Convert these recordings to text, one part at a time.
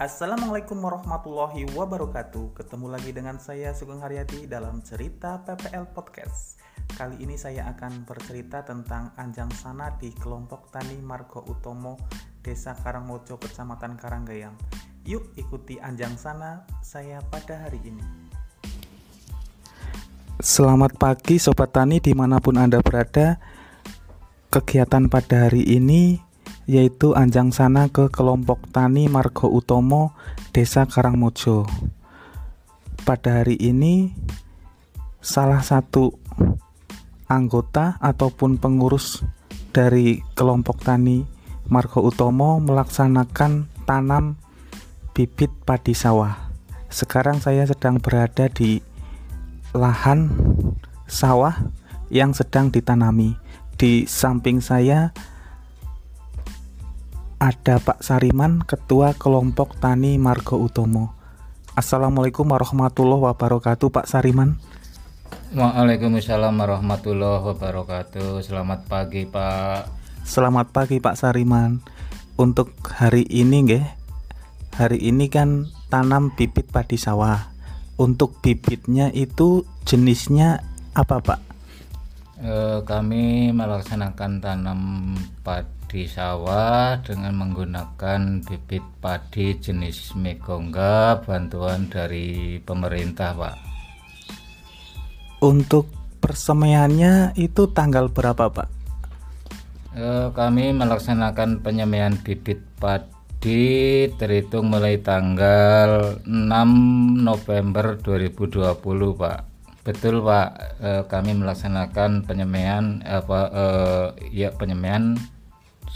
Assalamualaikum warahmatullahi wabarakatuh. Ketemu lagi dengan saya Sugeng Haryadi dalam cerita PPL Podcast. Kali ini saya akan bercerita tentang Anjang Sana di kelompok Tani Margo Utomo Desa Karangmojo, Kecamatan Karanggayam Yuk ikuti Anjang Sana saya pada hari ini. Selamat pagi Sobat Tani di mana pun Anda berada. Kegiatan pada hari ini yaitu Anjang Sana ke kelompok tani Margo Utomo Desa Karangmojo. Pada hari ini salah satu anggota ataupun pengurus dari kelompok tani Margo Utomo melaksanakan tanam bibit padi sawah. Sekarang saya sedang berada di lahan sawah yang sedang ditanami. Di samping saya ada Pak Sariman, Ketua Kelompok Tani Margo Utomo. Assalamualaikum warahmatullahi wabarakatuh, Pak Sariman. Waalaikumsalam warahmatullahi wabarakatuh. Selamat pagi, Pak. Selamat pagi, Pak Sariman. Untuk hari ini, nggih. Hari ini kan tanam bibit padi sawah. Untuk bibitnya itu jenisnya apa, Pak? E, kami melaksanakan tanam padi di sawah dengan menggunakan bibit padi jenis megongga bantuan dari pemerintah Pak. Untuk persemaiannya itu tanggal berapa Pak? E, kami melaksanakan penyemaian bibit padi terhitung mulai tanggal 6 November 2020 Pak. Betul Pak, e, kami melaksanakan penyemaian apa e, ya penyemaian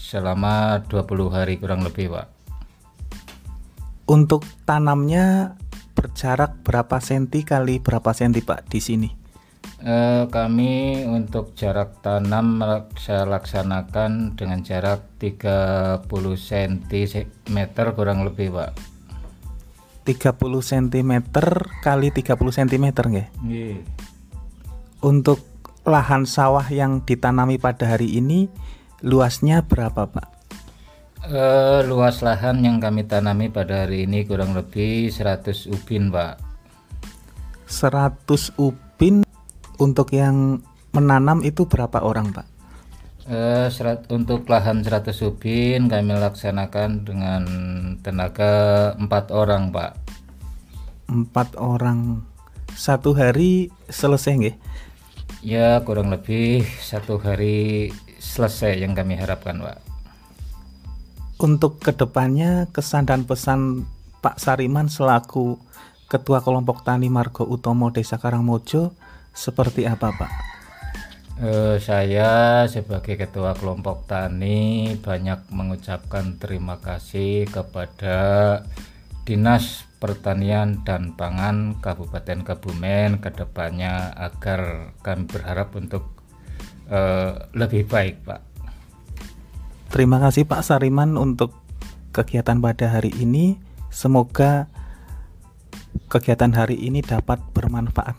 selama 20 hari kurang lebih Pak. Untuk tanamnya berjarak berapa senti kali berapa senti Pak di sini? Eh, kami untuk jarak tanam saya laksanakan dengan jarak 30 cm kurang lebih Pak. 30 cm kali 30 cm nggih? Yeah. untuk lahan sawah yang ditanami pada hari ini Luasnya berapa, Pak? Uh, luas lahan yang kami tanami pada hari ini kurang lebih 100 ubin, Pak. 100 ubin untuk yang menanam itu berapa orang, Pak? Uh, serat, untuk lahan 100 ubin kami laksanakan dengan tenaga empat orang, Pak. Empat orang satu hari selesai nggih? Ya kurang lebih satu hari selesai yang kami harapkan Pak. Untuk ke depannya kesan dan pesan Pak Sariman selaku Ketua Kelompok Tani Margo Utomo Desa Karangmojo seperti apa Pak? Uh, saya sebagai ketua kelompok tani banyak mengucapkan terima kasih kepada Dinas Pertanian dan Pangan Kabupaten Kebumen ke depannya agar kami berharap untuk uh, lebih baik, Pak. Terima kasih Pak Sariman untuk kegiatan pada hari ini. Semoga kegiatan hari ini dapat bermanfaat